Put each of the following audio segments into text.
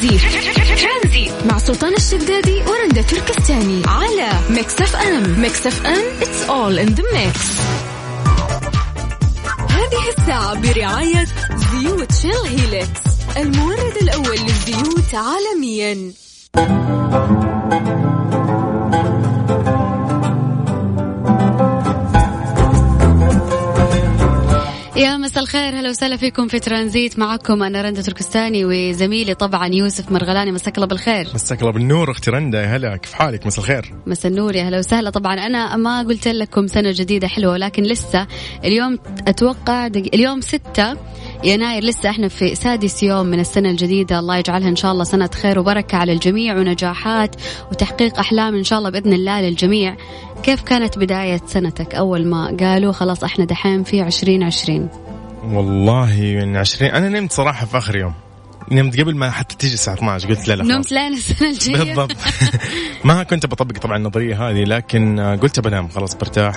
ترانزيت مع سلطان الشدادي ورندا تركستاني على Mix FM. Mix FM it's all in the mix هذه الساعة برعاية زيوت Shell Helix المورد الأول للزيوت عالميا. يا مساء الخير هلا وسهلا فيكم في ترانزيت. معكم أنا رندا تركستاني وزميلي طبعا يوسف مرغلاني مساك الله بالخير. مساك الله بالنور. أختي رندا يا هلا. كيف حالك؟ مساء الخير. مساء النور يا هلا وسهلا. طبعا أنا ما قلت لكم سنة جديدة حلوة ولكن لسه اليوم أتوقع دق... اليوم ستة يناير لسه إحنا في سادس يوم من السنة الجديدة. الله يجعلها إن شاء الله سنة خير وبركة على الجميع ونجاحات وتحقيق أحلام إن شاء الله بإذن الله للجميع. كيف كانت بداية سنتك أول ما قالوا خلاص إحنا دحين في عشرين عشرين؟ والله من 20 أنا نمت صراحة في آخر يوم. نمت قبل ما حتى تيجي الساعة 12 قلت لا لا نمت لين السنة الجايه بالضبط. ما كنت بطبق طبعا النظرية هذه لكن قلت بنام خلاص برتاح.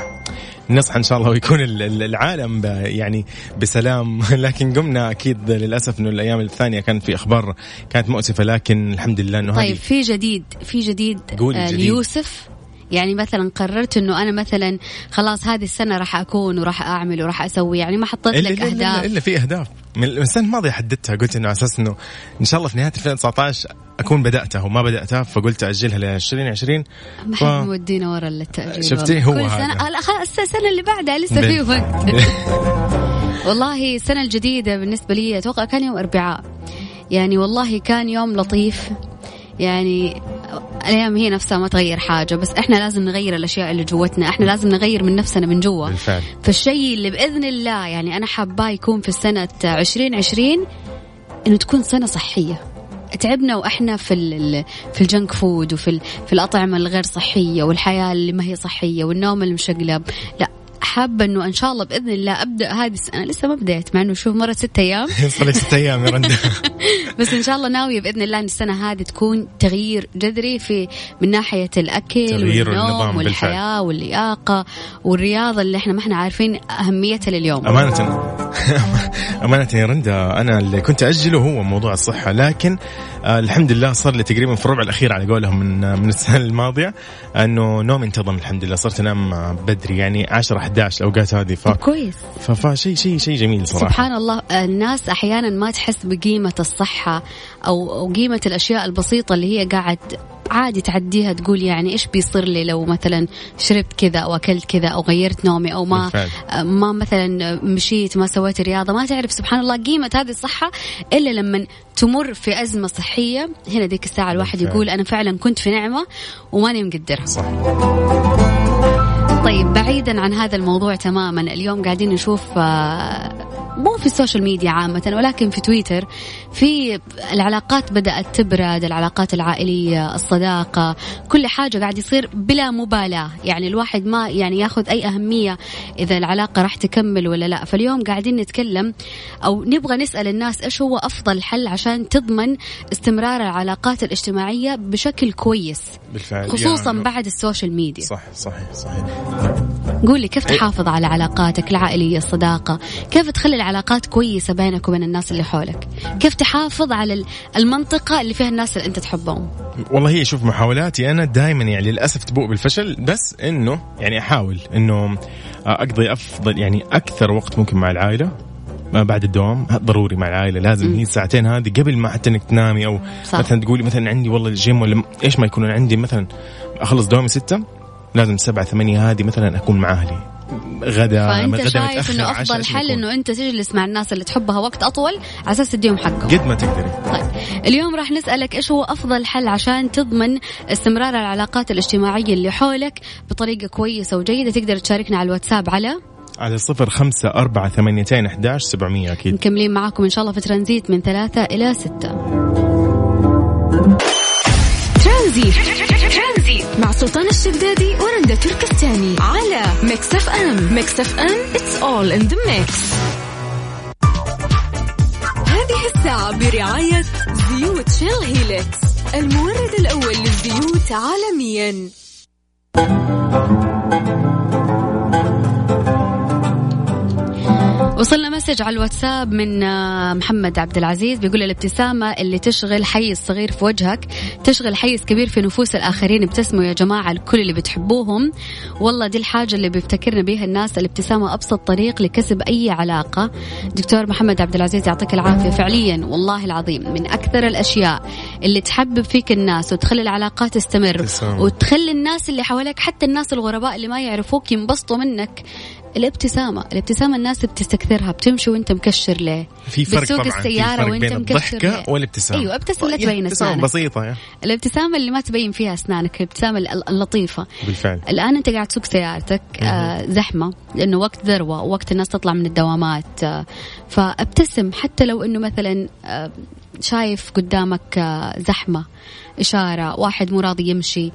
نصحى إن شاء الله ويكون العالم يعني بسلام. لكن قمنا أكيد للأسف إنه الأيام الثانية كان في إخبار كانت مؤسفة لكن الحمد لله إنه طيب في جديد في جديد, آه جديد. ليوسف. يعني مثلا قررت إنه أنا مثلا خلاص هذه السنة راح أكون وراح أعمل وراح أسوي يعني ما حطيت الا لك الا, أهداف. إلا في أهداف. من السنة الماضية حددتها قلت إنه على أساس إنه إن شاء الله في نهاية 2019 أكون بدأتها وما بدأتها فقلت أجلها ل 2020 ما ف- حد مودينا ورا التأجيل شفتي؟ هو كل. سنه السنة اللي بعدها لسه في وقت. والله السنة الجديدة بالنسبة لي أتوقع كان يوم أربعاء. يعني والله كان يوم لطيف. يعني الأيام هي نفسها ما تغير حاجة بس إحنا لازم نغير الأشياء اللي جوتنا إحنا لازم نغير من نفسنا من جوا. بالفعل. فالشيء اللي بإذن الله يعني أنا حاباه يكون في السنة 2020 إنه تكون سنة صحية. تعبنا وإحنا في ال- في الجنك فود وفي في الأطعمة الغير صحية والحياة اللي ما هي صحية والنوم المشقلب. لا حابة إنه إن شاء الله بإذن الله أبدأ هذه السنة لسه ما بديت مع إنه شوف مرت ستة أيام. صار لك ست أيام يا رندا بس إن شاء الله ناوية بإذن الله إن السنة هذه تكون تغيير جذري في من ناحية الأكل والنوم. والحياة واللياقة والرياضة اللي إحنا ما إحنا عارفين أهميتها لليوم. أمانة. أمانة يا رندا أنا اللي كنت أجله هو موضوع الصحة لكن آه الحمد لله صار لي تقريبا في الربع الأخير على قولهم من آه، من السنة الماضية أنه نوم انتظم الحمد لله صرت أنام آه، بدري يعني 10 11 الأوقات هذه. ف كويس. ف- فشيء شيء شيء جميل صراحة. سبحان الله. الناس أحيانا ما تحس بقيمة الصحة أو أو قيمة الأشياء البسيطة اللي هي قاعد عادي تعديها تقول يعني إيش بيصير لي لو مثلا شربت كذا أو أكلت كذا أو غيرت نومي أو ما بالفعل. ما مثلا مشيت ما سويت رياضة. ما تعرف سبحان الله قيمة هذه الصحة إلا لما تمر في أزمة صحية. هنا ديك الساعة الواحد بالفعل. يقول أنا فعلا كنت في نعمة وماني مقدرها. صح. طيب بعيدا عن هذا الموضوع تماما اليوم قاعدين نشوف آه، مو في السوشيال ميديا عامة ولكن في تويتر في العلاقات بدأت تبرد العلاقات العائلية الصداقة كل حاجة قاعد يصير بلا مبالاة. يعني الواحد ما يعني ياخذ أي أهمية إذا العلاقة راح تكمل ولا لا. فاليوم قاعدين نتكلم أو نبغى نسأل الناس إيش هو أفضل حل عشان تضمن استمرار العلاقات الاجتماعية بشكل كويس بالفعل. خصوصا يا- بعد السوشيال ميديا. صح صحيح صحيح. قول لي كيف. تحافظ على علاقاتك العائلية الصداقة كيف تخلي العلاقات كويسة بينك وبين الناس اللي حولك كيف تحافظ على ال- المنطقة اللي فيها الناس اللي أنت تحبهم والله هي شوف محاولاتي أنا دائما يعني للأسف تبوء بالفشل بس إنه يعني أحاول إنه أقضي أفضل يعني أكثر وقت ممكن مع العائلة ما بعد الدوام ضروري مع العائلة لازم. هي الساعتين هذه قبل ما حتى إنك تنامي أو صح. مثلا تقولي مثلا عندي والله الجيم ولا إيش ما يكون أنا عندي مثلا أخلص دوامي ستة لازم سبعة ثمانية هذه مثلا أكون مع أهلي. غدا فأنت غدا شايف إيش ما حل. أنه أنت تجلس مع الناس اللي تحبها وقت أطول على أساس تديهم حقهم. قد ما تقدري. طيب اليوم راح نسألك إيش هو أفضل حل عشان تضمن استمرار العلاقات الاجتماعية اللي حولك بطريقة كويسة وجيدة؟ تقدر تشاركنا على الواتساب على؟ على صفر خمسة أربعة ثمانيتين أحداش سبعمية أكيد. مكملين معاكم إن شاء الله في ترانزيت من ثلاثة إلى ستة. ترانزيت مع سلطان الشدادي ورندا تركستاني على Mix FM Mix FM it's all in the mix هذه الساعة برعاية زيوت Shell Helix المورد الأول للزيوت عالميا. وصلنا message على الواتساب من آه، محمد عبد العزيز بيقول الابتسامة اللي تشغل حيز صغير في وجهك تشغل حيز كبير في نفوس الآخرين ابتسموا يا جماعة الكل اللي بتحبوهم. والله دي الحاجة اللي بيفتكرنا بيها الناس الابتسامة أبسط طريق لكسب أي علاقة. دكتور محمد عبد العزيز يعطيك العافية. فعليا والله العظيم من أكثر الأشياء اللي تحبب فيك الناس وتخلي العلاقات تستمر وتخلي الناس اللي حواليك حتى الناس الغرباء اللي ما يعرفوك ينبسطوا منك. الابتسامة. الابتسامة الناس بتستكثرها بتمشي وانت مكشر ليه؟ في فرق بتسوق طبعا السيارة في فرق وانت مكشر ليه؟ والابتسامة. أيوه ابتسم لا تبين اسنانك بسيطة يا. الابتسامة اللي ما تبين فيها أسنانك الابتسامة اللطيفة. بالفعل. الآن أنت قاعد تسوق سيارتك آه زحمة لأنه وقت ذروة وقت الناس تطلع من الدوامات آه فابتسم حتى لو إنه مثلا آه شايف قدامك آه زحمة إشارة واحد مو راضي يمشي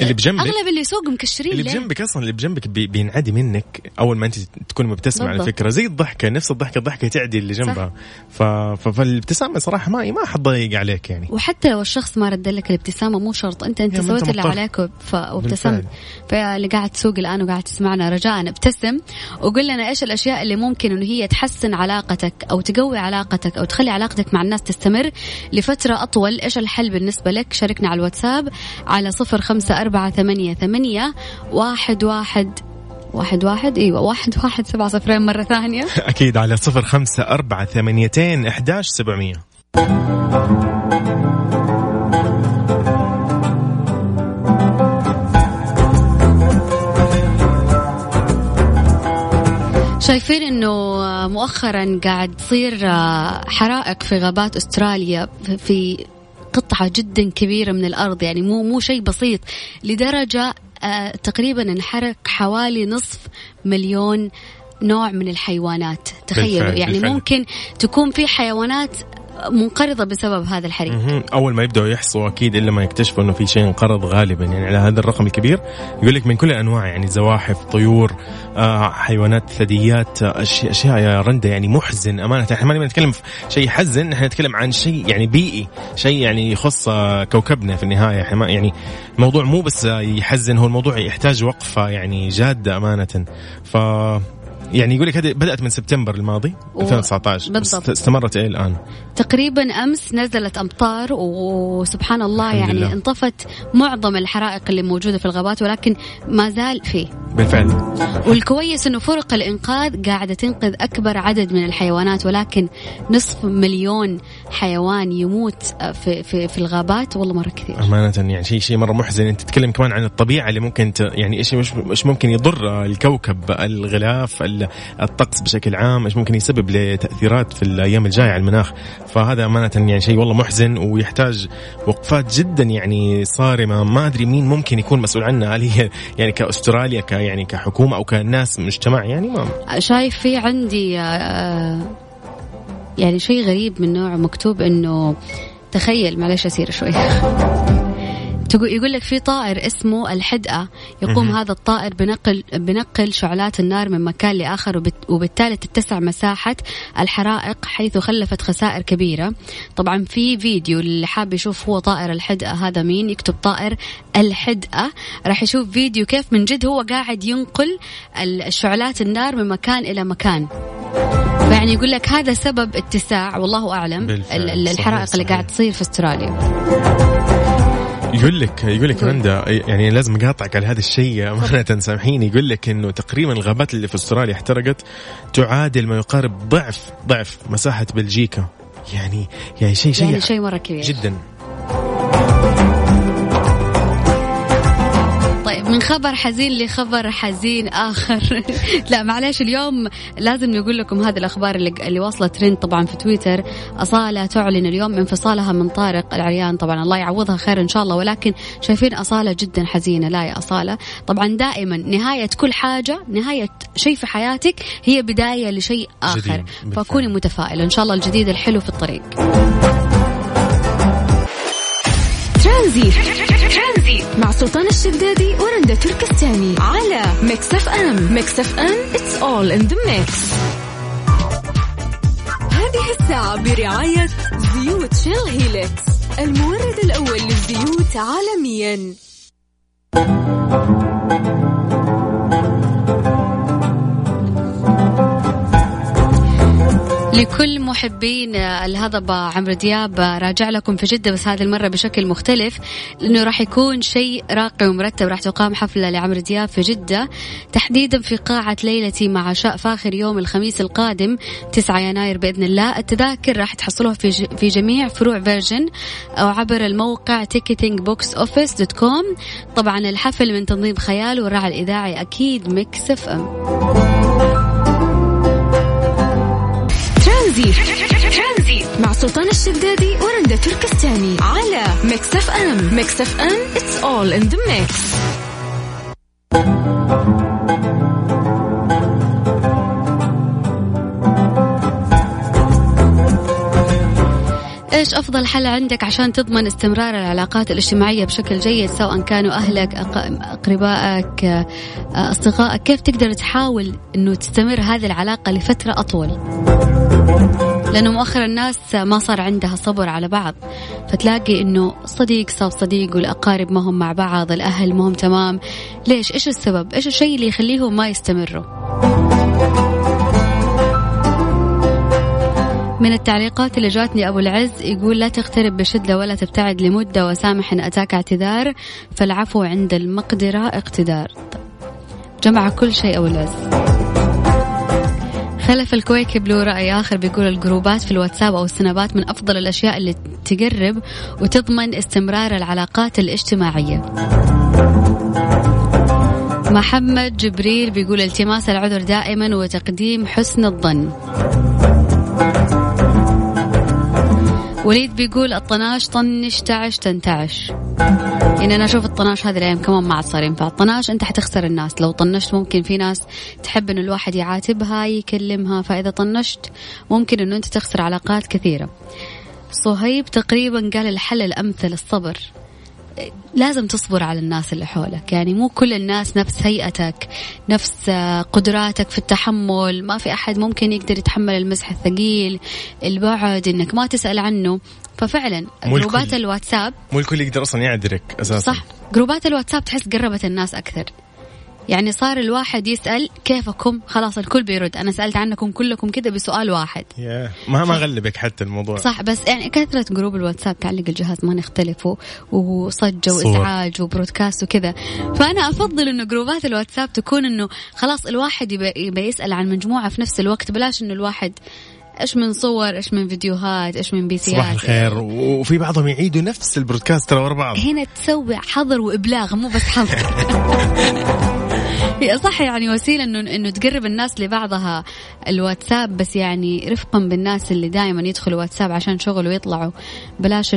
اللي بجنبك. أغلب اللي يسوق مكشرين اللي بجنبك أصلا اللي بجنبك بي بينعدي منك أول ما أنت تكون مبتسمه على فكره زي الضحكة نفس الضحكة الضحكة تعدي اللي جنبها. ف... فالابتسامة صراحة ما ما حتضايق عليك يعني. وحتى لو الشخص ما رد لك الابتسامة مو شرط. انت أنت سويت اللي عليك. وابتسمت. فاللي قاعد تسوق الآن وقاعد تسمعنا رجاء ابتسم وقول لنا إيش الأشياء اللي ممكن إنه هي تحسن علاقتك أو تقوي علاقتك أو تخلي علاقتك مع الناس تستمر لفترة أطول. إيش الحل بالنسبة لك؟ شاركنا على الواتساب على صفر خمسة أربعة ثمانية ثمانية واحد واحد واحد واحد إيوه واحد واحد سبعة صفرين مرة ثانية. أكيد على صفر خمسة أربعة ثمانيتين إحداش سبعمية. شايفين إنه مؤخرا قاعد تصير حرائق في غابات أستراليا في قطعة جدا كبيرة من الأرض يعني مو مو شيء بسيط لدرجة آه تقريبا انحرق حوالي نصف مليون نوع من الحيوانات تخيلوا بالفعل يعني بالفعل. ممكن تكون في حيوانات منقرضة بسبب هذا الحريق. أول ما يبدأوا يحصوا أكيد إلا ما يكتشفوا إنه في شيء انقرض غالبا. يعني على هذا الرقم الكبير يقول لك من كل الأنواع يعني زواحف طيور آه، حيوانات ثدييات اشياء أشياء يا رندا يعني محزن. أمانة إحنا ما نتكلم في شيء يحزن إحنا نتكلم عن شيء يعني بيئي شيء يعني يخص آه، كوكبنا في النهاية. إحنا يعني الموضوع مو بس يحزن هو الموضوع يحتاج وقفة يعني جادة أمانة. ف يعني يقول لك هذه بدأت من سبتمبر الماضي 2019 بالضبط. استمرت إلى الآن. تقريبا أمس نزلت أمطار وسبحان الله يعني لله. انطفت معظم الحرائق اللي موجودة في الغابات ولكن ما زال فيه. بالفعل. والكويس إنه فرق الإنقاذ قاعدة تنقذ أكبر عدد من الحيوانات ولكن نصف مليون حيوان يموت في في في الغابات والله مرة كثير. أمانة يعني شيء شيء مرة محزن. أنت تتكلم كمان عن الطبيعة اللي ممكن ت... يعني إيش إيش ممكن يضر الكوكب؟ الغلاف الطقس بشكل عام إيش ممكن يسبب لتأثيرات في الأيام الجاية على المناخ؟ فهذا أمانة يعني شيء والله محزن ويحتاج وقفات جدا يعني صارمة. ما أدري مين ممكن يكون مسؤول عنها. هل هي يعني كأستراليا ك يعني كحكومة أو كناس مجتمع؟ يعني ما شايف في عندي آه، يعني شيء غريب من نوع مكتوب إنه تخيل معلش أسير شوي. يقول لك في طائر اسمه الحدقة. يقوم هذا الطائر بنقل بنقل شعلات النار من مكان لآخر وبالتالي تتسع مساحة الحرائق حيث خلفت خسائر كبيرة. طبعا في فيديو اللي حاب يشوف هو طائر الحدقة هذا مين؟ يكتب طائر الحدقة. راح يشوف فيديو كيف من جد هو قاعد ينقل الشعلات النار من مكان إلى مكان. يعني يقول لك هذا سبب اتساع والله أعلم الحرائق اللي قاعد تصير في أستراليا. يقول لك يقول لك رندا يعني لازم أقاطعك على هذا الشيء امانه سامحيني يقول لك إنه تقريبا الغابات اللي في أستراليا احترقت تعادل ما يقارب ضعف ضعف مساحة بلجيكا. يعني يعني شيء شيء يعني شيء مرة كبير. جدا. من خبر حزين لخبر حزين آخر. لا معلش اليوم لازم نقول لكم هذه الأخبار اللي, اللي واصلة ترند طبعا في تويتر. أصالة تعلن اليوم انفصالها من طارق العريان. طبعا الله يعوضها خير إن شاء الله ولكن شايفين أصالة جدا حزينة. لا يا أصالة. طبعا دائما نهاية كل حاجة نهاية شيء في حياتك هي بداية لشيء آخر. فكوني متفائله إن شاء الله الجديد الحلو في الطريق. ترانزيت مع سلطان الشدادي ورندا تركستاني على Mix FM Mix FM it's all in the mix. هذه الساعة برعاية زيوت Shell Helix المورد الأول للزيوت عالميا. لكل محبين الهضبة عمرو دياب راجع لكم في جدة بس هذه المرة بشكل مختلف لأنه راح يكون شيء راقي ومرتب راح تقام حفلة لعمرو دياب في جدة تحديدا في قاعة ليلتي مع عشاء فاخر يوم الخميس القادم 9 يناير بإذن الله. التذاكر راح تحصلوها في في جميع فروع Virgin أو عبر الموقع ticketing box office dot com طبعا الحفل من تنظيم خيال والراعي الإذاعي أكيد Mix FM ترانزيت مع سلطان الشدادي ورندا تركستاني. على Mix FM. Mix FM it's all in the mix. إيش أفضل حل عندك عشان تضمن استمرار العلاقات الاجتماعية بشكل جيد سواء كانوا أهلك أقربائك أصدقائك؟ كيف تقدر تحاول إنه تستمر هذه العلاقة لفترة أطول؟ لأنه مؤخرا الناس ما صار عندها صبر على بعض. فتلاقي إنه صديق صاب صديق والأقارب ما هم مع بعض الأهل ما هم تمام. ليش؟ إيش السبب؟ إيش الشيء اللي يخليهم ما يستمروا؟ من التعليقات اللي جاتني أبو العز يقول لا تقترب بشدة ولا تبتعد لمدة وسامح إن أتاك اعتذار فالعفو عند المقدرة اقتدار. جمع كل شيء أبو العز. خلف الكويكب له رأي آخر بيقول الجروبات في الواتساب أو السنابات من أفضل الأشياء اللي تقرب وتضمن استمرار العلاقات الاجتماعية. محمد جبريل بيقول التماس العذر دائما وتقديم حسن الظن. وليد بيقول الطناش طنش تعش تنتعش. يعني أنا أشوف الطناش هذه الأيام كمان ما عاد صار ينفع. الطناش أنت حتخسر الناس. لو طنشت ممكن في ناس تحب إنه الواحد يعاتبها يكلمها. فإذا طنشت ممكن إنه أنت تخسر علاقات كثيرة. صهيب تقريبا قال الحل الأمثل الصبر. لازم تصبر على الناس اللي حولك. يعني مو كل الناس نفس هيئتك نفس قدراتك في التحمل. ما في أحد ممكن يقدر يتحمل المزح الثقيل البعد إنك ما تسأل عنه. ففعلا جروبات الواتساب مو الكل يقدر أصلا يعذرك أساسا. صح. groupات الواتساب تحس قربت الناس أكثر. يعني صار الواحد يسأل كيفكم؟ خلاص الكل بيرد. أنا سألت عنكم كلكم كذا بسؤال واحد. Yeah. ما ما غلبك حتى الموضوع. صح بس يعني كثرة group الواتساب تعلق الجهاز ما نختلف وصجة وإزعاج و broadcast وكذا. فأنا أفضل إنه groupات الواتساب تكون إنه خلاص الواحد يبي يسأل عن مجموعة في نفس الوقت بلاش إنه الواحد إيش من صور إيش من فيديوهات إيش من بي سيات صباح الخير. وفي بعضهم يعيدوا نفس ال broadcast ترى ورا بعض. هنا تسوي حظر وإبلاغ مو بس حظر. هي صح يعني وسيلة انه إنه تقرب الناس لبعضها الواتساب بس يعني رفقا بالناس اللي دائما يدخلوا واتساب عشان شغل ويطلعوا. بلاش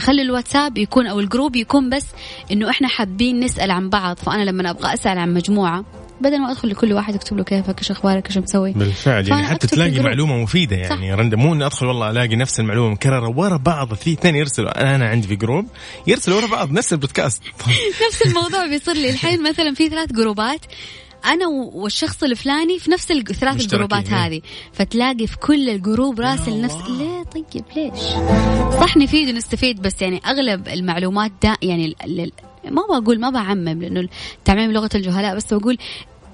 خلي الواتساب يكون أو ال group يكون بس إنه إحنا حابين نسأل عن بعض. فأنا لما أبغى أسأل عن مجموعة بدل ما أدخل لكل واحد أكتب له كيفك إيش أخبارك إيش مسوي. بالفعل يعني حتى تلاقي معلومة مفيدة يعني رندا مو إني أدخل والله ألاقي نفس المعلومة مكررة ورا بعض في اثنين يرسلوا. أنا أنا عندي في group يرسلوا ورا بعض نفس ال broadcast. نفس الموضوع بيصير لي. الحين مثلا في ثلاث groupات أنا والشخص الفلاني في نفس الثلاث ال groupات إيه. هذه. فتلاقي في كل ال group راسل نفس ليه طيب ليش؟ صح نفيد ونستفيد بس يعني أغلب المعلومات دا يعني ما بقول ما بعمم لأنه تعميم لغة الجهلاء بس بقول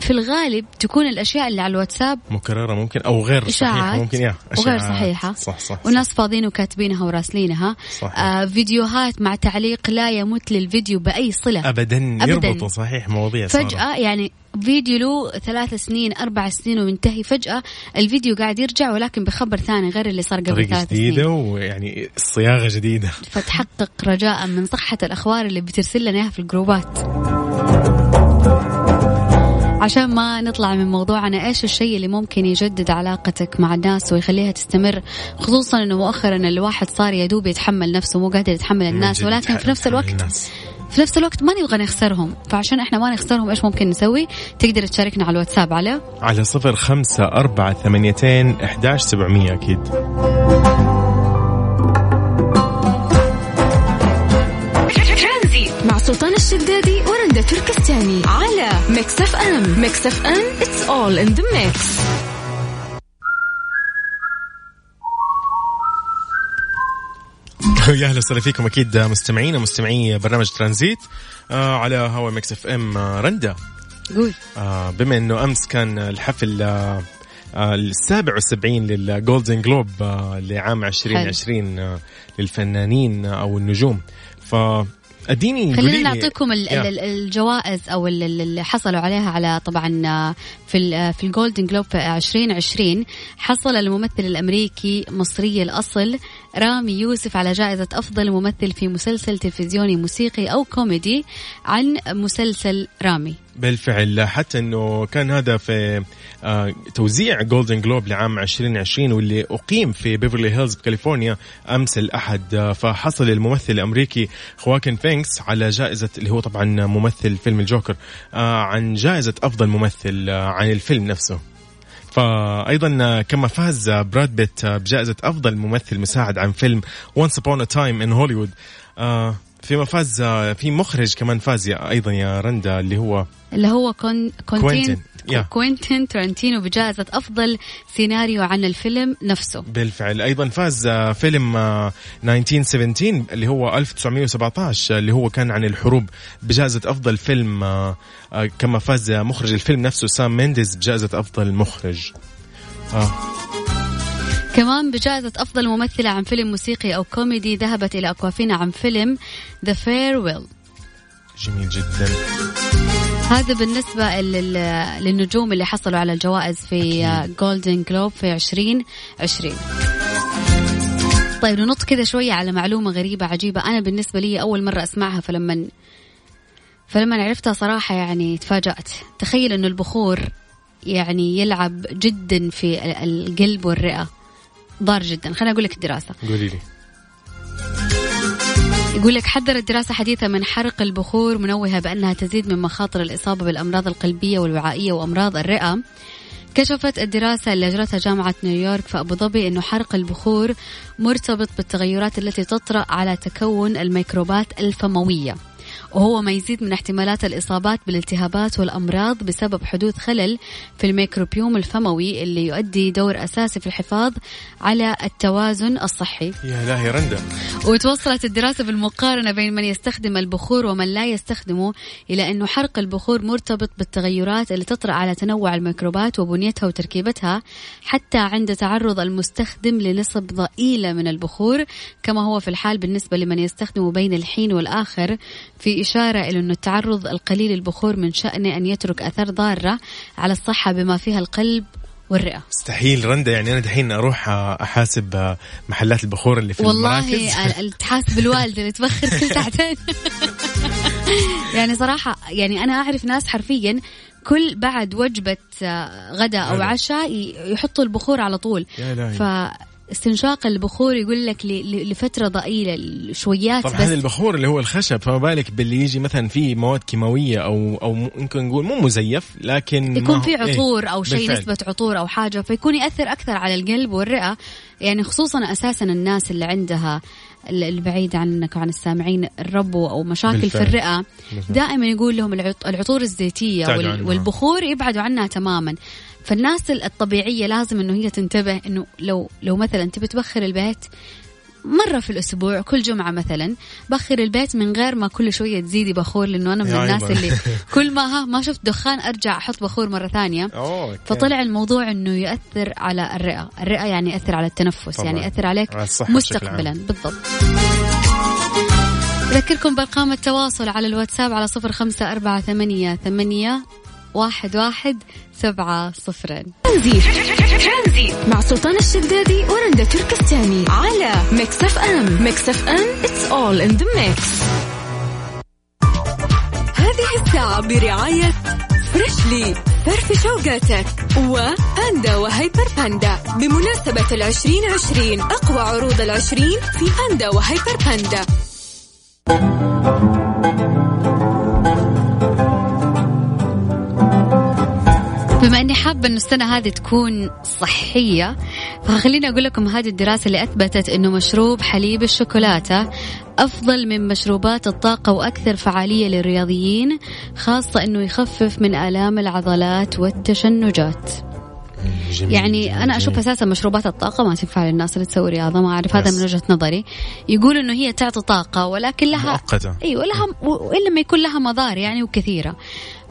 في الغالب تكون الأشياء اللي على الواتساب مكررة ممكن أو غير صحيحة ممكن يا وغير صحيحة. صح صح وناس فاضيين وكاتبينها وراسلينها. صح. آه فيديوهات مع تعليق لا يمت للفيديو بأي صلة. ابدا, أبداً. يربطوا صحيح مواضيع فجأة صارة. يعني فيديو له ثلاث سنين أربع سنين ومنتهي فجأة الفيديو قاعد يرجع ولكن بخبر ثاني غير اللي صار قبل ثلاث سنين. جديدة ويعني صياغة جديدة. فتحقق رجاء من صحة الأخبار اللي بترسل لنا إياها في الجروبات. عشان ما نطلع من موضوعنا إيش الشيء اللي ممكن يجدد علاقتك مع الناس ويخليها تستمر؟ خصوصا إنه مؤخرا الواحد صار يدوب يتحمل نفسه مو قادر يتحمل الناس ولكن في نفس الوقت الناس. في نفس الوقت ما نبغى نخسرهم. فعشان إحنا ما نخسرهم إيش ممكن نسوي؟ تقدر تشاركنا على الواتساب على على صفر خمسة أربعة ثمانيتين إحداش سبعمية أكيد. مع سلطان الشدادي ورندا تركستاني على Mix FM Mix FM it's all in the mix. يا أهلا وسهلا فيكم أكيد مستمعين ومستمعي برنامج ترانزيت آه على هوا Mix FM رندا. قول. آه بما إنه أمس كان الحفل آه آه، السابع والسبعين لل Golden Globe آه، لعام 2020 آه، للفنانين أو النجوم. ف أديني خلينا نعطيكم الجوائز أو اللي حصلوا عليها على طبعا في في ال Golden Globe في 2020 حصل الممثل الأمريكي مصري الأصل رامي يوسف على جائزة أفضل ممثل في مسلسل تلفزيوني موسيقي أو كوميدي عن مسلسل رامي. بالفعل حتى إنه كان هذا في آه، توزيع Golden Globe لعام 2020 واللي أقيم في بيفرلي هيلز بكاليفورنيا أمس الأحد. آه، فحصل الممثل الأمريكي خواكن فينكس على جائزة اللي هو طبعا ممثل فيلم الجوكر آه، عن جائزة أفضل ممثل عن الفيلم نفسه. فايضا كما فاز براد بيت بجائزة أفضل ممثل مساعد عن فيلم Once a Time in Hollywood فيما فاز في مخرج كمان فاز أيضا يا رندا اللي هو اللي هو كون كوينتين yeah. كوينتين ترنتينو بجائزة أفضل سيناريو عن الفيلم نفسه بالفعل أيضا فاز آه، فيلم 1917 آه، اللي هو 1917 اللي هو كان عن الحروب بجائزة أفضل فيلم آه، كما فاز مخرج الفيلم نفسه سام مينديز بجائزة أفضل مخرج آه. كمان بجائزة أفضل ممثلة عن فيلم موسيقي أو كوميدي ذهبت إلى أكوافينا عن فيلم The Farewell. جميل جدا. هذا بالنسبة للنجوم اللي حصلوا على الجوائز في جولدن جلوب في 2020 طيب ننط كذا شوية على معلومة غريبة عجيبة. أنا بالنسبة لي أول مرة أسمعها فلما فلما عرفتها صراحة يعني تفاجأت. تخيل أنه البخور يعني يلعب جدا في القلب والرئة. ضار جدا. خليني أقول لك الدراسة. قولي لي. يقول لك حذرت دراسة حديثة من حرق البخور منوهة بأنها تزيد من مخاطر الإصابة بالأمراض القلبية والوعائية وأمراض الرئة. كشفت الدراسة اللي أجرتها جامعة نيويورك في أبو ظبي أنه حرق البخور مرتبط بالتغيرات التي تطرأ على تكون الميكروبات الفموية. وهو ما يزيد من احتمالات الإصابات بالالتهابات والأمراض بسبب حدوث خلل في الميكروبيوم الفموي اللي يؤدي دور أساسي في الحفاظ على التوازن الصحي. يا لا يا رندا. وتوصلت الدراسة بالمقارنة بين من يستخدم البخور ومن لا يستخدمه إلى أنه حرق البخور مرتبط بالتغيرات اللي تطرأ على تنوع الميكروبات وبنيتها وتركيبتها حتى عند تعرض المستخدم لنسب ضئيلة من البخور كما هو في الحال بالنسبة لمن يستخدمه بين الحين والآخر في إشارة إلى أن التعرض القليل للبخور من شأنه أن يترك أثر ضارة على الصحة بما فيها القلب والرئة. مستحيل رندا يعني أنا دحين أروح أحاسب محلات البخور اللي في والله المراكز. والله تحاسب الوالدة اللي تبخر كل ساعتين. يعني صراحة يعني أنا أعرف ناس حرفيا كل بعد وجبة غداء أو عشاء يحطوا البخور على طول. ف استنشاق البخور يقول لك لفترة ضئيلة شويات طبعا هذا البخور اللي هو الخشب فما بالك باللي يجي مثلا فيه مواد كيماوية أو أو ممكن نقول مو مزيف لكن يكون في عطور إيه؟ أو شيء نسبة عطور أو حاجة فيكون يأثر أكثر على القلب والرئة يعني خصوصا أساسا الناس اللي عندها البعيد عنك وعن السامعين الربو أو مشاكل بالفعل. في الرئة بالفعل. دائما يقول لهم العطور الزيتية والبخور يبعدوا عنها تماما فالناس الطبيعية لازم إنه هي تنتبه إنه لو لو مثلا تبي تبخر البيت مرة في الأسبوع كل جمعة مثلا بخر البيت من غير ما كل شوية تزيدي بخور لأنه أنا من الناس اللي كل ما ها ما شفت دخان أرجع أحط بخور مرة ثانية. فطلع الموضوع أنه يأثر على الرئة. الرئة يعني يأثر على التنفس طبعا. يعني يأثر عليك مستقبلا. بالضبط. أذكركم بأرقام التواصل على الواتساب على صفر خمسة أربعة ثمانية ثمانية واحد واحد سبعة صفرين. ترانزي مع سلطان الشدادي ورندا تركستاني. على Mix FM Mix FM it's all in the mix. هذه الساعة برعاية فريشلي فرف شوقاتك وباندا وهيبر باندا بمناسبة العشرين عشرين أقوى عروض العشرين في باندا وهيبر باندا بما إني حابة انه السنة هذه تكون صحية فخليني أقول لكم هذه الدراسة اللي أثبتت إنه مشروب حليب الشوكولاتة أفضل من مشروبات الطاقة وأكثر فعالية للرياضيين خاصة إنه يخفف من آلام العضلات والتشنجات. جميل يعني جميل أنا أشوف أساسا مشروبات الطاقة ما تنفع للناس اللي تسوي رياضة ما أعرف هذا من وجهة نظري. يقول إنه هي تعطي طاقة ولكن لها مؤقتة. أيوه لها والا ما يكون لها مضار يعني وكثيرة.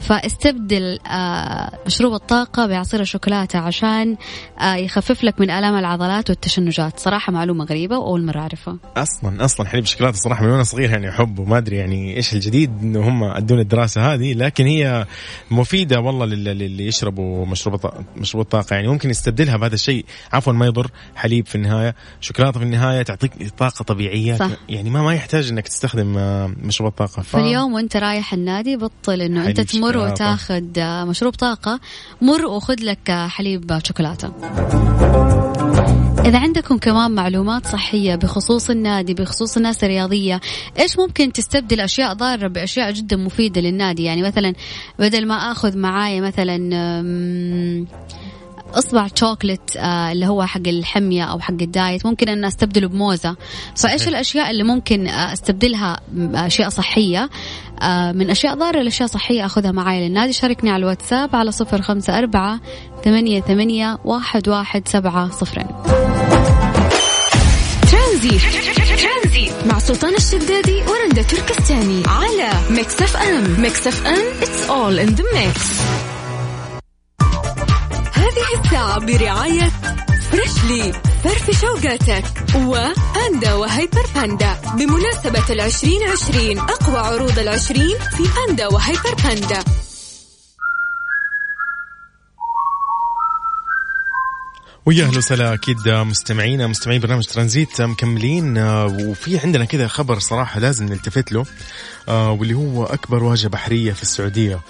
فاستبدل آه، مشروب الطاقة بعصير الشوكولاتة عشان آه، يخفف لك من آلام العضلات والتشنجات. صراحة معلومة غريبة وأول مرة أعرفها. أصلا أصلا حليب الشوكولاتة صراحة من وأنا صغير يعني احبه ما أدري يعني إيش الجديد انه هم ادون الدراسة هذه لكن هي مفيدة والله لل- للي يشربوا مشروب مشروب الطاقة يعني. ممكن يستبدلها بهذا الشيء. عفوا ما يضر حليب في النهاية شوكولاتة في النهاية تعطيك طاقة طبيعية. صح. يعني ما ما يحتاج إنك تستخدم آه، مشروب الطاقة. ف... فاليوم وأنت رايح النادي بطل أنت حليب تمر شوكولاتة. وتاخذ مشروب طاقة. مر وخذ لك حليب شوكولاتة. إذا عندكم كمان معلومات صحية بخصوص النادي بخصوص الناس الرياضية إيش ممكن تستبدل أشياء ضارة بأشياء جدا مفيدة للنادي؟ يعني مثلا بدل ما أخذ معايا مثلا إصبع شوكلت آه اللي هو حق الحمية أو حق الدايت ممكن أن أستبدله بموزة. فإيش. الأشياء اللي ممكن أستبدلها باشياء صحية؟ من أشياء ضارة لأشياء صحية أخذها معايا للنادي شاركني على الواتساب على صفر خمسة أربعة ثمانية ثمانية واحد واحد سبعة صفرين. ترانزي. مع سلطان الشدادي ورندا تركستاني على Mix FM. Mix FM it's all in the mix. هذه الساعة برعاية Freshly فرفش اوقاتك وباندا وهيبر باندا. بمناسبة العشرين عشرين أقوى عروض العشرين في باندا وهيبر باندا. ويا أهلا وسهلا أكيد مستمعينا مستمعين برنامج ترانزيت مكملين آه، وفي عندنا كذا خبر صراحة لازم نلتفت له آه، واللي هو أكبر واجهة بحرية في السعودية.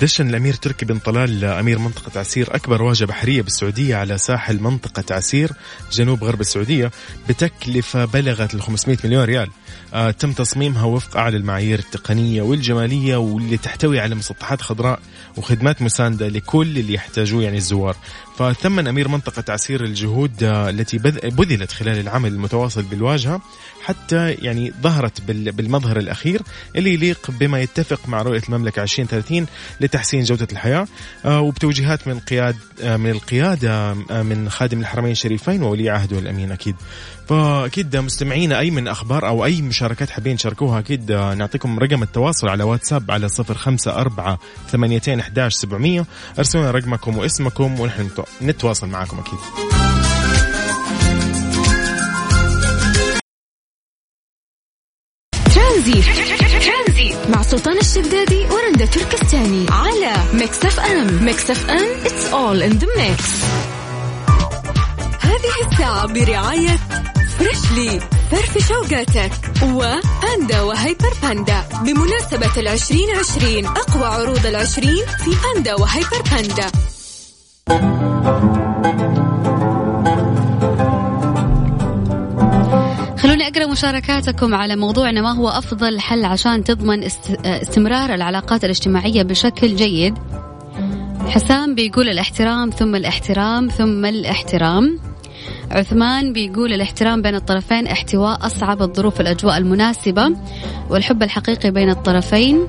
دشن الأمير تركي بن طلال امير منطقة عسير أكبر واجهة بحرية بالسعودية على ساحل منطقة عسير جنوب غرب السعودية بتكلفة بلغت ال 500 مليون ريال. آه، تم تصميمها وفق أعلى المعايير التقنية والجمالية واللي تحتوي على مسطحات خضراء وخدمات مساندة لكل اللي يحتاجوه يعني الزوار. فثمن أمير منطقة عسير الجهود آه، التي بذ- بذلت خلال العمل المتواصل بالواجهة حتى يعني ظهرت بال- بالمظهر الأخير اللي يليق بما يتفق مع رؤية المملكة 2030 لتحسين جودة الحياة. آه، وبتوجيهات من قياد آه، من القيادة آه، من خادم الحرمين الشريفين وولي عهده الأمين أكيد. فأكيد مستمعينا أي من أخبار أو أي مشاركات حابين تشاركوها أكيد آه، نعطيكم رقم التواصل على واتساب على صفر خمسة أربعة ثمانيتين أحداش سبعمية. ارسلوا لنا رقمكم واسمكم ونحن نتو- نتواصل معكم أكيد. ترانزي مع سلطان الشدادي ورندا تركستاني على Mix FM Mix FM it's all in the mix. هذه الساعة برعاية Freshly فرفش أوقاتك. وباندا وهيبر باندا بمناسبة العشرين عشرين أقوى عروض العشرين في باندا وهيبر باندا خلوني أقرأ مشاركاتكم على موضوعنا ما هو أفضل حل عشان تضمن است- استمرار العلاقات الاجتماعية بشكل جيد؟ حسام بيقول الاحترام ثم الاحترام ثم الاحترام. عثمان بيقول الاحترام بين الطرفين احتواء أصعب الظروف الأجواء المناسبة والحب الحقيقي بين الطرفين.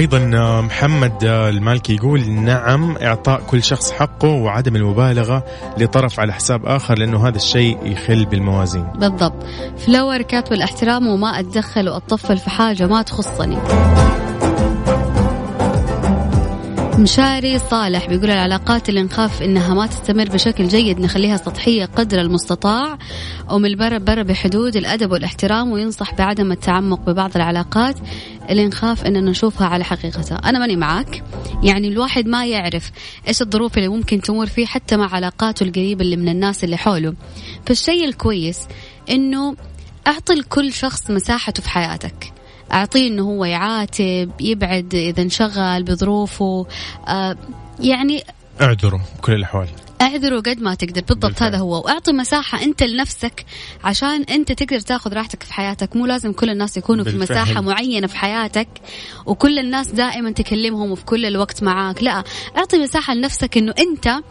أيضا آه، محمد آه، المالكي يقول نعم إعطاء كل شخص حقه وعدم المبالغة لطرف على حساب آخر لأنه هذا الشيء يخل بالموازين. بالضبط. فلور كاتب الاحترام وما أتدخل واطفل في حاجة ما تخصني مشاري صالح بيقول العلاقات اللي نخاف إنها ما تستمر بشكل جيد نخليها سطحية قدر المستطاع. ومن البر برا بحدود الأدب والاحترام وينصح بعدم التعمق ببعض العلاقات. اللي نخاف إننا نشوفها على حقيقتها أنا ماني معاك. يعني الواحد ما يعرف إيش الظروف اللي ممكن تمر فيه حتى مع علاقاته القريبة اللي من الناس اللي حوله. فالشيء الكويس إنه أعطي لكل شخص مساحته في حياتك. أعطيه إنه هو يعاتب يبعد إذا انشغل بظروفه. آه يعني اعذروا بكل الأحوال. اعذره قد ما تقدر بالضبط بالفعل. هذا هو واعطي مساحة انت لنفسك عشان انت تقدر تاخذ راحتك في حياتك مو لازم كل الناس يكونوا في بالفعل. مساحة معينة في حياتك وكل الناس دائما تكلمهم وفي كل الوقت معاك لا اعطي مساحة لنفسك انه انت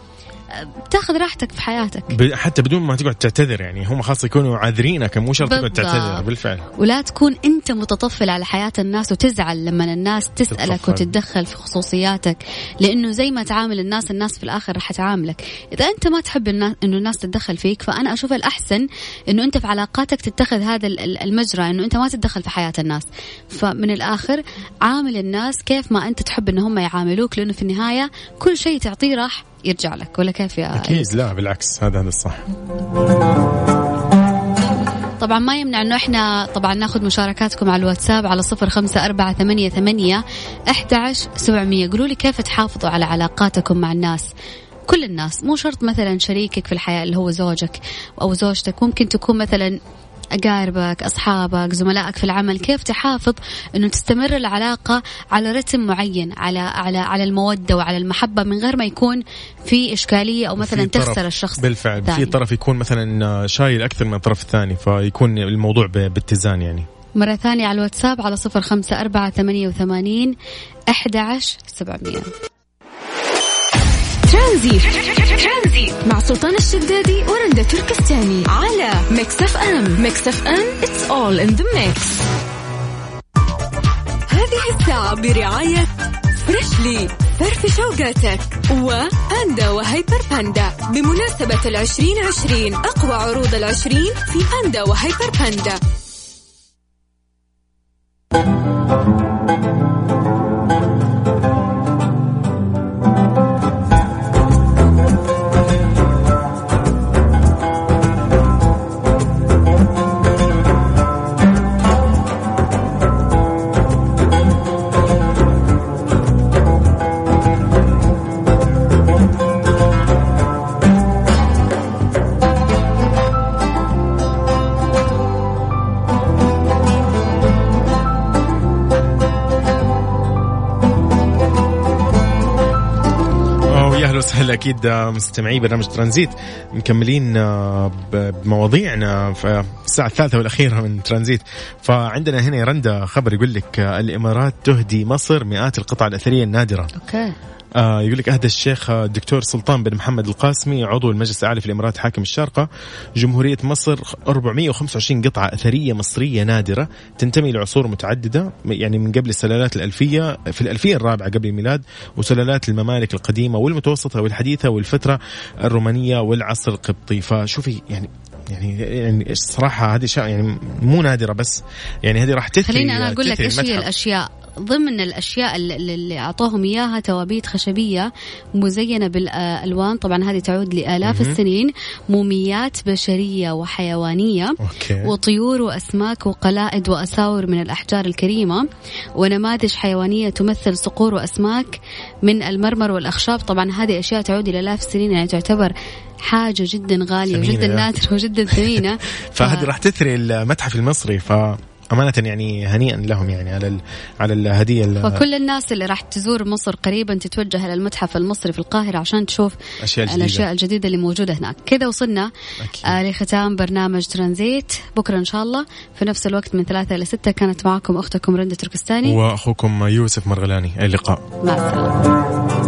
تاخذ راحتك في حياتك حتى بدون ما تقعد تعتذر يعني هم خاص يكونوا عاذرينك مو شرط تقعد. تعتذر بالفعل ولا تكون أنت متطفل على حياة الناس وتزعل لما الناس تسألك تتطفل. وتتدخل في خصوصياتك لأنه زي ما تعامل الناس الناس في الآخر راح تعاملك إذا أنت ما تحب الناس إنه الناس تتدخل فيك فأنا أشوف الأحسن إنه أنت في علاقاتك تتخذ هذا ال- ال- المجرى إنه أنت ما تتدخل في حياة الناس فمن الآخر عامل الناس كيف ما أنت تحب إن هم يعاملوك لأنه في النهاية كل شيء تعطيه راح يرجع لك ولا كيف يا أكيد لا بالعكس هذا هذا الصح. طبعا ما يمنع إنه إحنا طبعا ناخذ مشاركاتكم على الواتساب على صفر خمسة أربعة ثمانية, ثمانية أحد سبعمية. قولوا لي كيف تحافظوا على علاقاتكم مع الناس كل الناس مو شرط مثلا شريكك في الحياة اللي هو زوجك أو زوجتك ممكن تكون مثلا أقاربك أصحابك زملائك في العمل كيف تحافظ أنه تستمر العلاقة على رتم معين على على على المودة وعلى المحبة من غير ما يكون في إشكالية أو مثلا تخسر الشخص بالفعل. في. طرف يكون مثلا شايل أكثر من الطرف الثاني فيكون الموضوع باتزان يعني. مرة ثانية على الواتساب على صفر خمسة أربعة ثمانية وثمانين أحد عشر سبعمية. ترانزيت. مع سلطان الشدادي ورندا تركستاني على Mix FM. Mix FM it's all in the mix. هذه الساعة برعاية Freshly فرفش اوقاتك وباندا وهيبر باندا. بمناسبة العشرين عشرين أقوى عروض العشرين في باندا وهيبر باندا. وسهلا أكيد آه، مستمعي برنامج ترانزيت مكملين آه، بمواضيعنا في الساعة الثالثة والأخيرة من ترانزيت. فعندنا هنا رندا خبر يقول لك آه، الإمارات تهدي مصر مئات القطع الأثرية النادرة. أوكي. آه يقول لك أهدى الشيخ آه، الدكتور سلطان بن محمد القاسمي عضو المجلس الأعلى في الإمارات حاكم الشارقة جمهورية مصر 425 قطعة أثرية مصرية نادرة تنتمي لعصور متعددة يعني من قبل السلالات الألفية في الألفية الرابعة قبل الميلاد وسلالات الممالك القديمة والمتوسطة والحديثة والفترة الرومانية والعصر القبطي فشوفي يعني يعني يعني الصراحه هذه يعني مو نادرة بس يعني هذه راح تثري خليني أنا أقول لك إيش هي المتحف. ضمن الأشياء اللي أعطوهم إياها توابيت خشبية مزينة بالألوان. طبعا هذه تعود لآلاف. السنين. موميات بشرية وحيوانية أوكي. وطيور وأسماك وقلائد وأساور من الأحجار الكريمة. ونماذج حيوانية تمثل صقور وأسماك من المرمر والأخشاب. طبعا هذه أشياء تعود إلى آلاف السنين يعني تعتبر حاجة جدا غالية وجدا يا. نادرة وجدا ثمينة. فهذه راح تثري المتحف المصري ف أمانة يعني هنيئا لهم يعني على. على الهدية ال- فكل الناس اللي راح تزور مصر قريبا تتوجه إلى المتحف المصري في القاهرة عشان تشوف أشياء جديدة. الأشياء الجديدة اللي موجودة هناك. كذا وصلنا. آه لختام برنامج ترانزيت. بكرة إن شاء الله. في نفس الوقت من ثلاثة إلى ستة كانت معكم أختكم رندة تركستاني. وأخوكم يوسف مرغلاني. اللقاء. مع السلامة.